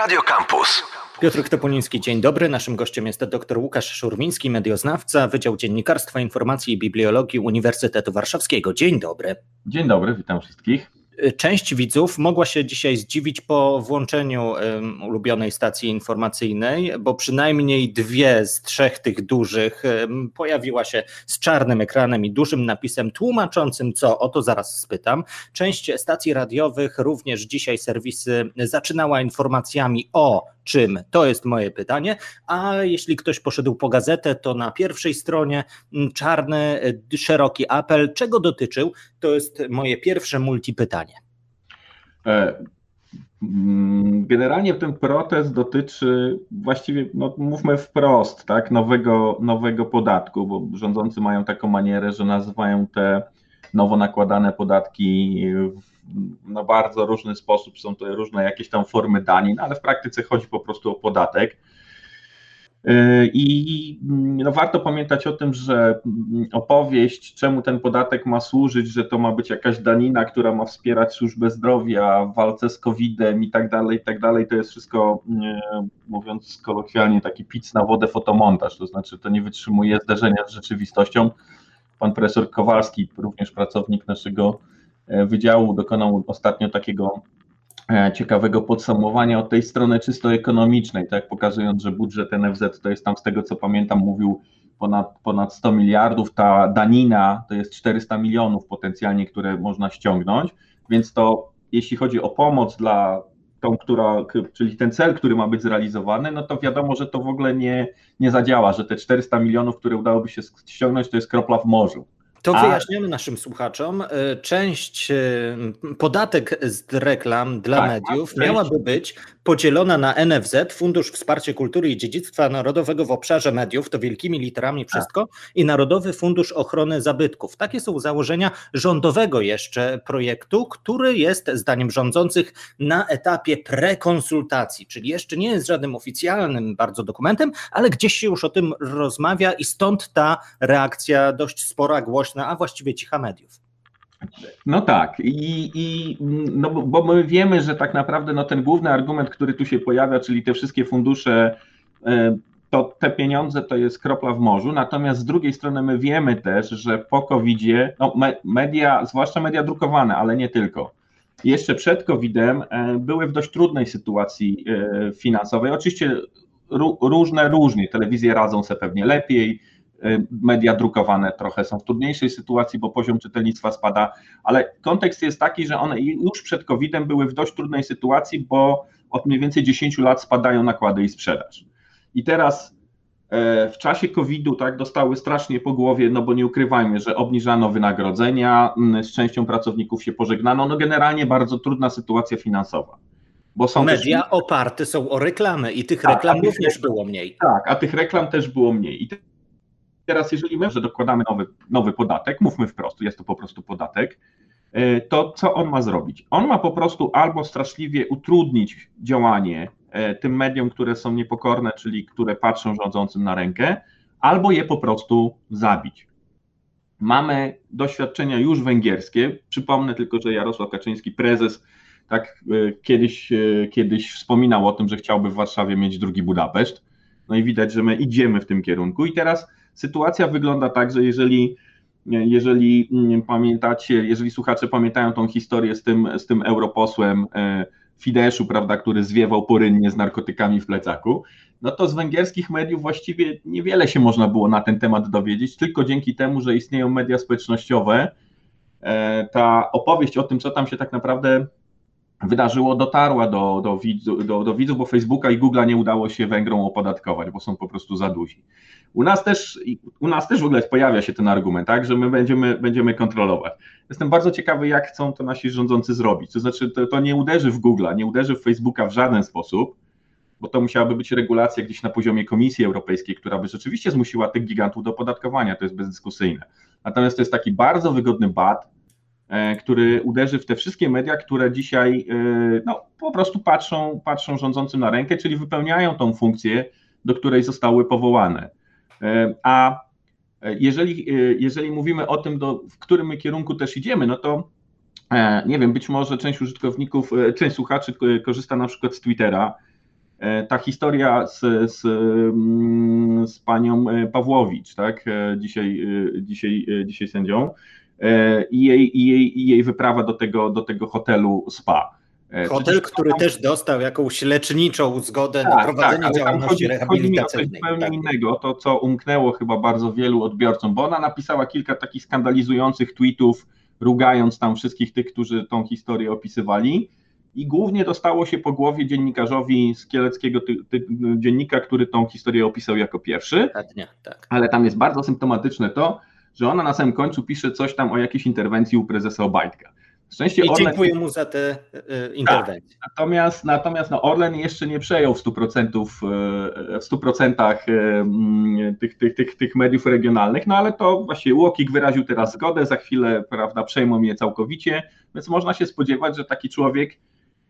Radio Campus. Piotr Topoliński, dzień dobry. Naszym gościem jest dr Łukasz Szurmiński, medioznawca, Wydział Dziennikarstwa, Informacji i Bibliologii Uniwersytetu Warszawskiego. Dzień dobry. Dzień dobry, witam wszystkich. Część widzów mogła się dzisiaj zdziwić po włączeniu ulubionej stacji informacyjnej, bo przynajmniej dwie z trzech tych dużych pojawiła się z czarnym ekranem i dużym napisem tłumaczącym co, o to zaraz spytam. Część stacji radiowych, również dzisiaj serwisy, zaczynała informacjami o czym? To jest moje pytanie. A jeśli ktoś poszedł po gazetę, to na pierwszej stronie czarny, szeroki apel. Czego dotyczył? To jest moje pierwsze multipytanie. E, generalnie ten protest dotyczy właściwie, no mówmy wprost, tak, nowego, nowego podatku, bo rządzący mają taką manierę, że nazywają te nowo nakładane podatki na bardzo różny sposób, są to różne jakieś tam formy danin, ale w praktyce chodzi po prostu o podatek. Yy, I no warto pamiętać o tym, że opowieść, czemu ten podatek ma służyć, że to ma być jakaś danina, która ma wspierać służbę zdrowia w walce z COVID-em i tak dalej, i tak dalej, to jest wszystko, yy, mówiąc kolokwialnie, taki pic na wodę fotomontaż, to znaczy to nie wytrzymuje zderzenia z rzeczywistością. Pan profesor Kowalski, również pracownik naszego E, wydziału dokonał ostatnio takiego e, ciekawego podsumowania od tej strony czysto ekonomicznej, tak? Pokazując, że budżet NFZ to jest tam z tego co pamiętam mówił ponad, ponad 100 miliardów, ta danina to jest 400 milionów potencjalnie, które można ściągnąć, więc to jeśli chodzi o pomoc dla tą, która, czyli ten cel, który ma być zrealizowany, no to wiadomo, że to w ogóle nie, nie zadziała, że te 400 milionów, które udałoby się ściągnąć, to jest kropla w morzu. To A... wyjaśniamy naszym słuchaczom. E, część, e, podatek z reklam dla tak, mediów tak, miałaby być podzielona na NFZ, Fundusz Wsparcia Kultury i Dziedzictwa Narodowego w obszarze mediów, to wielkimi literami wszystko, tak. i Narodowy Fundusz Ochrony Zabytków. Takie są założenia rządowego jeszcze projektu, który jest zdaniem rządzących na etapie prekonsultacji, czyli jeszcze nie jest żadnym oficjalnym bardzo dokumentem, ale gdzieś się już o tym rozmawia i stąd ta reakcja dość spora, głośna, a właściwie cicha mediów. No tak, i, i no bo my wiemy, że tak naprawdę no ten główny argument, który tu się pojawia, czyli te wszystkie fundusze, e, to te pieniądze to jest kropla w morzu, natomiast z drugiej strony my wiemy też, że po COVID-zie, no media, zwłaszcza media drukowane, ale nie tylko, jeszcze przed COVID-em e, były w dość trudnej sytuacji e, finansowej. Oczywiście różne, różnie, telewizje radzą sobie pewnie lepiej, media drukowane trochę są w trudniejszej sytuacji, bo poziom czytelnictwa spada, ale kontekst jest taki, że one już przed COVID-em były w dość trudnej sytuacji, bo od mniej więcej 10 lat spadają nakłady i sprzedaż. I teraz e, w czasie COVID-u tak dostały strasznie po głowie, no bo nie ukrywajmy, że obniżano wynagrodzenia, z częścią pracowników się pożegnano, no generalnie bardzo trudna sytuacja finansowa. Bo są Media też... oparte są o reklamy i tych tak, reklam również było mniej. Tak, a tych reklam też było mniej. I teraz, jeżeli my, że dokładamy nowy, nowy podatek, mówmy wprost, jest to po prostu podatek, e, to co on ma zrobić? On ma po prostu albo straszliwie utrudnić działanie e, tym mediom, które są niepokorne, czyli które patrzą rządzącym na rękę, albo je po prostu zabić. Mamy doświadczenia już węgierskie. Przypomnę tylko, że Jarosław Kaczyński, prezes, tak e, kiedyś, kiedyś wspominał o tym, że chciałby w Warszawie mieć drugi Budapeszt. No i widać, że my idziemy w tym kierunku. I teraz Sytuacja wygląda tak, że jeżeli, jeżeli mm, pamiętacie, jeżeli słuchacze pamiętają tą historię z tym, z tym europosłem e, Fideszu, prawda, który zwiewał porynnie z narkotykami w plecaku, no to z węgierskich mediów właściwie niewiele się można było na ten temat dowiedzieć, tylko dzięki temu, że istnieją media społecznościowe, e, ta opowieść o tym, co tam się tak naprawdę wydarzyło, dotarła do, do, widzów, do, do widzów, bo Facebooka i Google'a nie udało się Węgrom opodatkować, bo są po prostu za duzi. U nas też, u nas też w ogóle pojawia się ten argument, tak, że my będziemy, będziemy kontrolować. Jestem bardzo ciekawy, jak chcą to nasi rządzący zrobić. To znaczy, to, to nie uderzy w Google'a, nie uderzy w Facebooka w żaden sposób, bo to musiałaby być regulacja gdzieś na poziomie Komisji Europejskiej, która by rzeczywiście zmusiła tych gigantów do opodatkowania, to jest bezdyskusyjne. Natomiast to jest taki bardzo wygodny bat, e, który uderzy w te wszystkie media, które dzisiaj e, no, po prostu patrzą, patrzą rządzącym na rękę, czyli wypełniają tą funkcję, do której zostały powołane. E, a jeżeli, e, jeżeli mówimy o tym, do, w którym kierunku też idziemy, no to e, nie wiem, być może część użytkowników, część słuchaczy korzysta na przykład z Twittera. ta historia z, z, mm, z panią Pawłowicz, tak, dzisiaj, dzisiaj, dzisiaj sędzią, i jej, i jej, i jej wyprawa do tego, do tego hotelu SPA. Hotel, który też dostał jakąś leczniczą zgodę tak, na prowadzenie tak, działalności chodzi, rehabilitacyjnej. Chodzi mi o coś zupełnie tak. innego, to co umknęło chyba bardzo wielu odbiorcom, bo ona napisała kilka takich skandalizujących tweetów, rugając tam wszystkich tych, którzy tą historię opisywali i głównie dostało się po głowie dziennikarzowi z kieleckiego ty, ty, dziennika, który tą historię opisał jako pierwszy, tak. ale tam jest bardzo symptomatyczne to, że ona na samym końcu pisze coś tam o jakiejś interwencji u prezesa Obajtka. Szczęście I Orlen... dziękuję mu za te y, interwencje. Tak. Natomiast, natomiast no Orlen jeszcze nie przejął w 100%, w 100% y, tych, tych, tych, tych mediów regionalnych, no ale to właśnie Łokik wyraził teraz zgodę, za chwilę prawda, przejmą je całkowicie, więc można się spodziewać, że taki człowiek,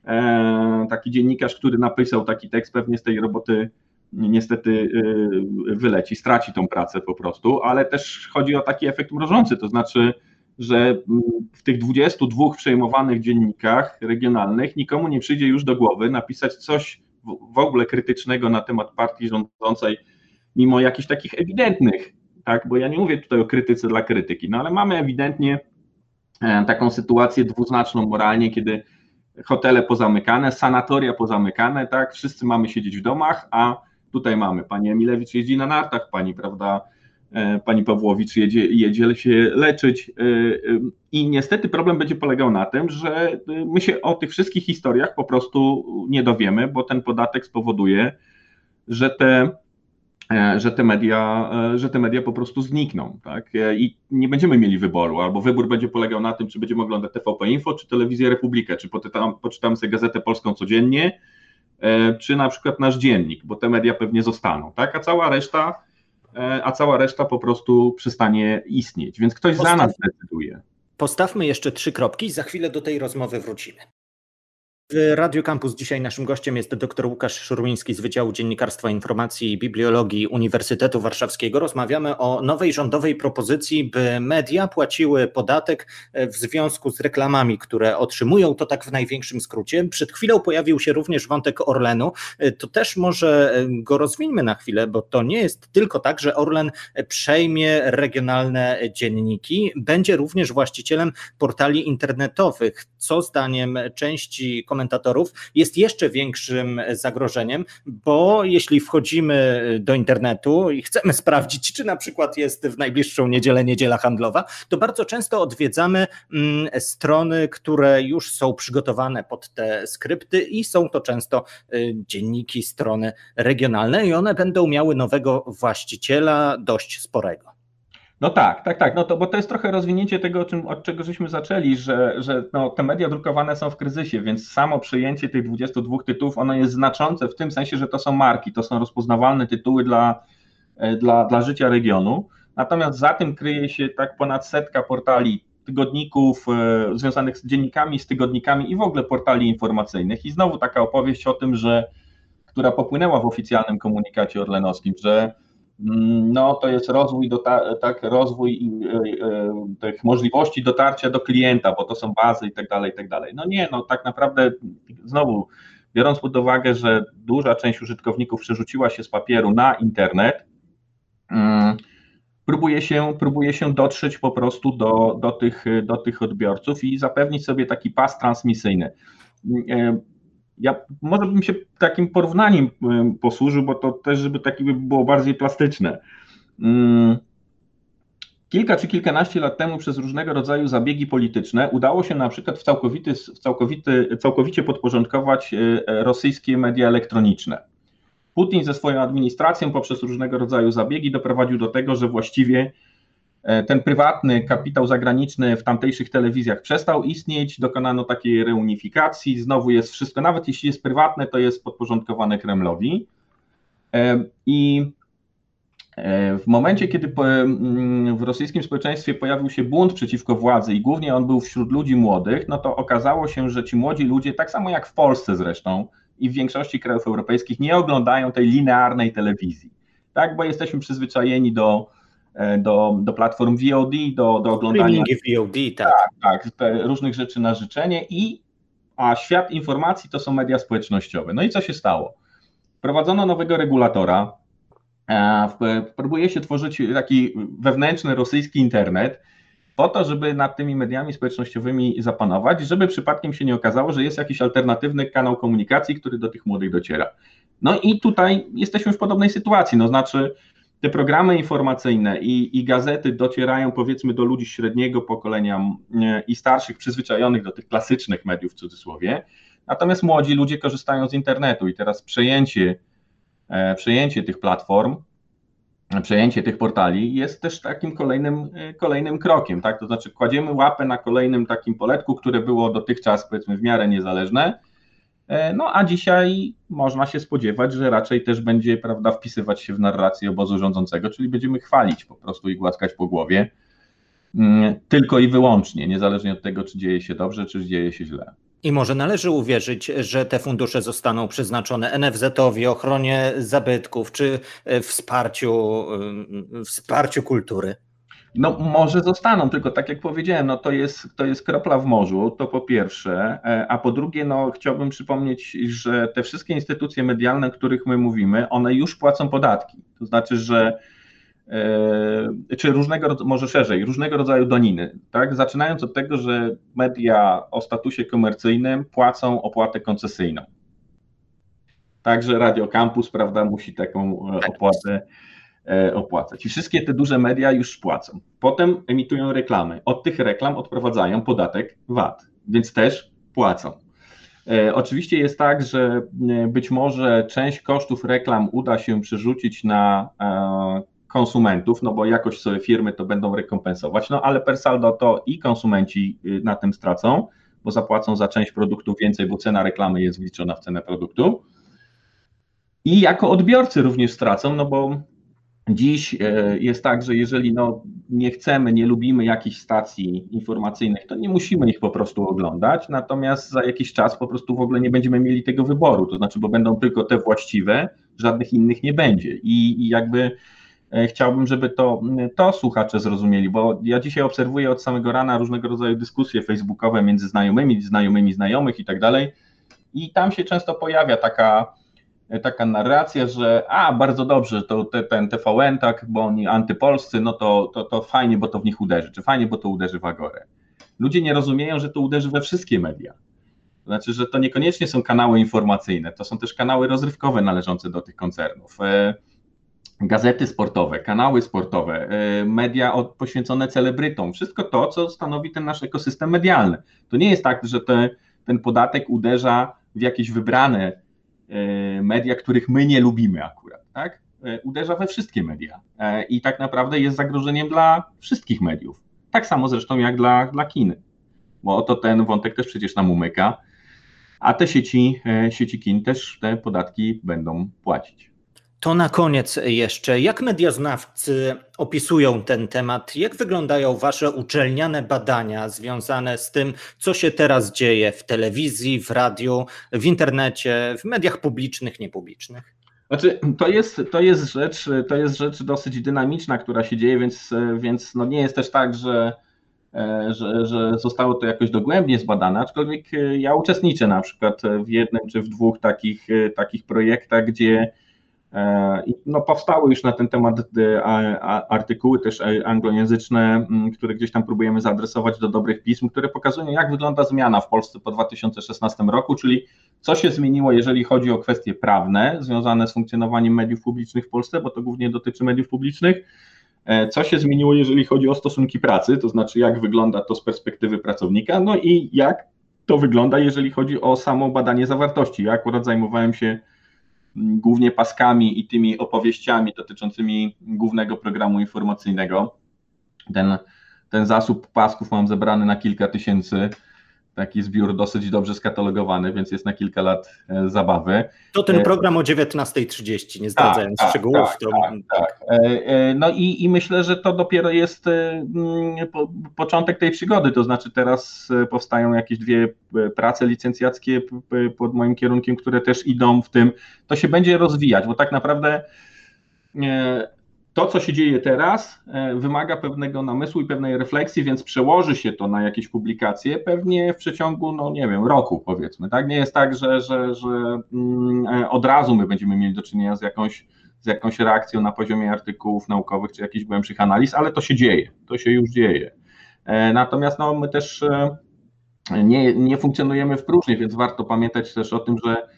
e, taki dziennikarz, który napisał taki tekst, pewnie z tej roboty niestety wyleci, straci tą pracę po prostu, ale też chodzi o taki efekt mrożący, to znaczy że mm, w tych 22 przejmowanych dziennikach regionalnych nikomu nie przyjdzie już do głowy napisać coś w ogóle krytycznego na temat partii rządzącej, mimo jakichś takich ewidentnych, tak, bo ja nie mówię tutaj o krytyce dla krytyki, no ale mamy ewidentnie e, taką sytuację dwuznaczną moralnie, kiedy hotele pozamykane, sanatoria pozamykane, tak, wszyscy mamy siedzieć w domach, a tutaj mamy, pani Emilewicz jeździ na nartach, pani, prawda, pani Pawłowicz jedzie, jedzie się leczyć. E, e, I niestety problem będzie polegał na tym, że my się o tych wszystkich historiach po prostu nie dowiemy, bo ten podatek spowoduje, że te, że te, media, że te media po prostu znikną. Tak? I nie będziemy mieli wyboru, albo wybór będzie polegał na tym, czy będziemy oglądać TVP Info, czy Telewizję Republikę, czy poczytamy, poczytamy sobie Gazetę Polską codziennie, czy na przykład nasz dziennik, bo te media pewnie zostaną. Tak? A cała reszta E, a cała reszta po prostu przestanie istnieć. Więc ktoś Postaw... za nas decyduje. Postawmy jeszcze trzy kropki i za chwilę do tej rozmowy wrócimy. W Radio Campus dzisiaj naszym gościem jest dr Łukasz Szurmiński z Wydziału Dziennikarstwa Informacji i Bibliologii Uniwersytetu Warszawskiego. Rozmawiamy o nowej rządowej propozycji, by media płaciły podatek w związku z reklamami, które otrzymują, to tak w największym skrócie. Przed chwilą pojawił się również wątek Orlenu. To też może go rozwiniemy na chwilę, bo to nie jest tylko tak, że Orlen przejmie regionalne dzienniki, będzie również właścicielem portali internetowych, co zdaniem części komentarzy komentatorów jest jeszcze większym zagrożeniem, bo jeśli wchodzimy do internetu i chcemy sprawdzić, czy na przykład jest w najbliższą niedzielę niedziela handlowa, to bardzo często odwiedzamy mm, strony, które już są przygotowane pod te skrypty i są to często y, dzienniki, strony regionalne i one będą miały nowego właściciela dość sporego. No tak, tak, tak. No to, bo to jest trochę rozwinięcie tego, czym, od czego żeśmy zaczęli, że, że no, te media drukowane są w kryzysie, więc samo przyjęcie tych 22 tytułów, ono jest znaczące w tym sensie, że to są marki, to są rozpoznawalne tytuły dla, e, dla, dla życia regionu. Natomiast za tym kryje się tak ponad setka portali tygodników e, związanych z dziennikami, z tygodnikami i w ogóle portali informacyjnych. I znowu taka opowieść o tym, że która popłynęła w oficjalnym komunikacie orlenowskim, że no to jest rozwój, tak, rozwój e, e, tych możliwości dotarcia do klienta, bo to są bazy i tak dalej, i tak dalej. No nie, no tak naprawdę znowu, biorąc pod uwagę, że duża część użytkowników przerzuciła się z papieru na internet, mm, próbuje się, próbuje się dotrzeć po prostu do, do, tych, do tych odbiorców i zapewnić sobie taki pas transmisyjny. E, ja może bym się takim porównaniem posłużył, bo to też, żeby takie by było bardziej plastyczne. Mm, kilka czy kilkanaście lat temu przez różnego rodzaju zabiegi polityczne udało się na przykład w całkowity, w całkowity, całkowicie podporządkować e, rosyjskie media elektroniczne. Putin ze swoją administracją poprzez różnego rodzaju zabiegi doprowadził do tego, że właściwie E, ten prywatny kapitał zagraniczny w tamtejszych telewizjach przestał istnieć, dokonano takiej reunifikacji, znowu jest wszystko, nawet jeśli jest prywatne, to jest podporządkowane Kremlowi. E, I e, w momencie, kiedy mm, w rosyjskim społeczeństwie pojawił się bunt przeciwko władzy i głównie on był wśród ludzi młodych, no to okazało się, że ci młodzi ludzie, tak samo jak w Polsce zresztą i w większości krajów europejskich, nie oglądają tej linearnej telewizji, tak, bo jesteśmy przyzwyczajeni do E, do, do platform VOD, do, do oglądania. VOD, tak. Tak, tak różnych rzeczy na życzenie i a świat informacji to są media społecznościowe. No i co się stało? Wprowadzono nowego regulatora, próbuje się tworzyć taki wewnętrzny rosyjski internet, po to, żeby nad tymi mediami społecznościowymi zapanować, żeby przypadkiem się nie okazało, że jest jakiś alternatywny kanał komunikacji, który do tych młodych dociera. No i tutaj jesteśmy w podobnej sytuacji, no znaczy te programy informacyjne i, i gazety docierają powiedzmy do ludzi średniego pokolenia i starszych, przyzwyczajonych do tych klasycznych mediów w cudzysłowie, natomiast młodzi ludzie korzystają z internetu i teraz przejęcie, e, przejęcie tych platform przejęcie tych portali jest też takim kolejnym, e, kolejnym krokiem, tak? To znaczy kładziemy łapę na kolejnym takim poletku, które było dotychczas powiedzmy w miarę niezależne, no a dzisiaj można się spodziewać, że raczej też będzie, prawda, wpisywać się w narrację obozu rządzącego, czyli będziemy chwalić po prostu i głaskać po głowie mm, tylko i wyłącznie, niezależnie od tego, czy dzieje się dobrze, czy dzieje się źle. I może należy uwierzyć, że te fundusze zostaną przeznaczone NFZ-owi, ochronie zabytków czy e, wsparciu, e, wsparciu kultury. No może zostaną, tylko tak jak powiedziałem, no to jest, to jest kropla w morzu, to po pierwsze, e, a po drugie, no chciałbym przypomnieć, że te wszystkie instytucje medialne, o których my mówimy, one już płacą podatki. To znaczy, że E, czy różnego, może szerzej, różnego rodzaju daniny, tak? Zaczynając od tego, że media o statusie komercyjnym płacą opłatę koncesyjną. Także Radio Campus, prawda, musi taką e, tak. opłatę opłacać. I wszystkie te duże media już płacą. Potem emitują reklamy. Od tych reklam odprowadzają podatek VAT, więc też płacą. Oczywiście jest tak, że być może część kosztów reklam uda się przerzucić na konsumentów, no bo jakoś sobie firmy to będą rekompensować, no ale per saldo to i konsumenci y, na tym stracą, bo zapłacą za część produktów więcej, bo cena reklamy jest wliczona w cenę produktu. I jako odbiorcy również stracą, no bo dziś y, jest tak, że jeżeli no nie chcemy, nie lubimy jakichś stacji informacyjnych, to nie musimy ich po prostu oglądać, natomiast za jakiś czas po prostu w ogóle nie będziemy mieli tego wyboru, to znaczy, bo będą tylko te właściwe, żadnych innych nie będzie. I, i jakby E, chciałbym, żeby to, to słuchacze zrozumieli, bo ja dzisiaj obserwuję od samego rana różnego rodzaju dyskusje facebookowe między znajomymi, znajomymi znajomych i tak dalej. I tam się często pojawia taka, taka narracja, że a, bardzo dobrze, to te, ten TVN, tak, bo oni antypolscy, no to, to, to fajnie, bo to w nich uderzy, czy fajnie, bo to uderzy w Agorę. Ludzie nie rozumieją, że to uderzy we wszystkie media. To znaczy, że to niekoniecznie są kanały informacyjne, to są też kanały rozrywkowe należące do tych koncernów. E, gazety sportowe, kanały sportowe, y, media poświęcone celebrytom, wszystko to, co stanowi ten nasz ekosystem medialny. To nie jest tak, że te, ten podatek uderza w jakieś wybrane media, których my nie lubimy akurat, tak? Y, uderza we wszystkie media i tak naprawdę jest zagrożeniem dla wszystkich mediów. Tak samo zresztą jak dla, dla kin, bo oto ten wątek też przecież nam umyka, a te sieci, sieci kin też te podatki będą płacić. To na koniec jeszcze, jak medioznawcy opisują ten temat? Jak wyglądają Wasze uczelniane badania związane z tym, co się teraz dzieje w telewizji, w radiu, w internecie, w mediach publicznych, niepublicznych? Znaczy, to jest, to jest, rzecz, to jest rzecz dosyć dynamiczna, która się dzieje, więc, więc no nie jest też tak, że, że, że zostało to jakoś dogłębnie zbadane, aczkolwiek ja uczestniczę na przykład w jednym czy w dwóch takich, takich projektach, gdzie E, no, powstały już na ten temat e, artykuły też e, anglojęzyczne, które gdzieś tam próbujemy zaadresować do dobrych pism, które pokazują, jak wygląda zmiana w Polsce po 2016 roku, czyli co się zmieniło, jeżeli chodzi o kwestie prawne związane z funkcjonowaniem mediów publicznych w Polsce, bo to głównie dotyczy mediów publicznych. Co się zmieniło, jeżeli chodzi o stosunki pracy, to znaczy jak wygląda to z perspektywy pracownika, no i jak to wygląda, jeżeli chodzi o samo badanie zawartości. Ja akurat zajmowałem się głównie paskami i tymi opowieściami dotyczącymi głównego programu informacyjnego. Ten, ten zasób pasków mam zebrany na kilka tysięcy taki zbiór dosyć dobrze skatalogowany, więc jest na kilka lat e, zabawy. To ten e, program o 19.30, nie zdradzając tak, szczegółów. Tak, to... tak, tak. E, no i, i myślę, że to dopiero jest mm, początek tej przygody, to znaczy teraz powstają jakieś dwie prace licencjackie pod moim kierunkiem, które też idą w tym, to się będzie rozwijać, bo tak naprawdę to, co się dzieje teraz, e, wymaga pewnego namysłu i pewnej refleksji, więc przełoży się to na jakieś publikacje pewnie w przeciągu, no nie wiem, roku powiedzmy. Tak? Nie jest tak, że, że, że mm, e, od razu my będziemy mieli do czynienia z jakąś, z jakąś reakcją na poziomie artykułów naukowych czy jakichś głębszych analiz, ale to się dzieje, to się już dzieje. E, natomiast no, my też nie, nie funkcjonujemy w próżni, więc warto pamiętać też o tym, że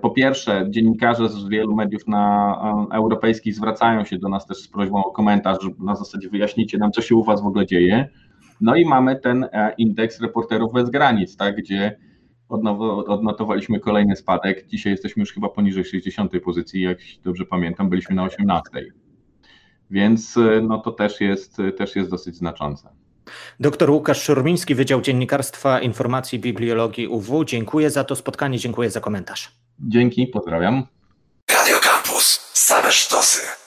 po pierwsze, dziennikarze z wielu mediów na, e, europejskich zwracają się do nas też z prośbą o komentarz, że na zasadzie wyjaśnijcie nam, co się u Was w ogóle dzieje. No i mamy ten e, indeks reporterów bez granic, tak, gdzie odnotowaliśmy kolejny spadek. Dzisiaj jesteśmy już chyba poniżej 60 pozycji, jak dobrze pamiętam, byliśmy na 18. Więc no to też jest, też jest dosyć znaczące. Doktor Łukasz Szurmiński, Wydział Dziennikarstwa Informacji i Bibliologii UW. Dziękuję za to spotkanie, dziękuję za komentarz. Dzięki, pozdrawiam. Radio Campus, same sztosy.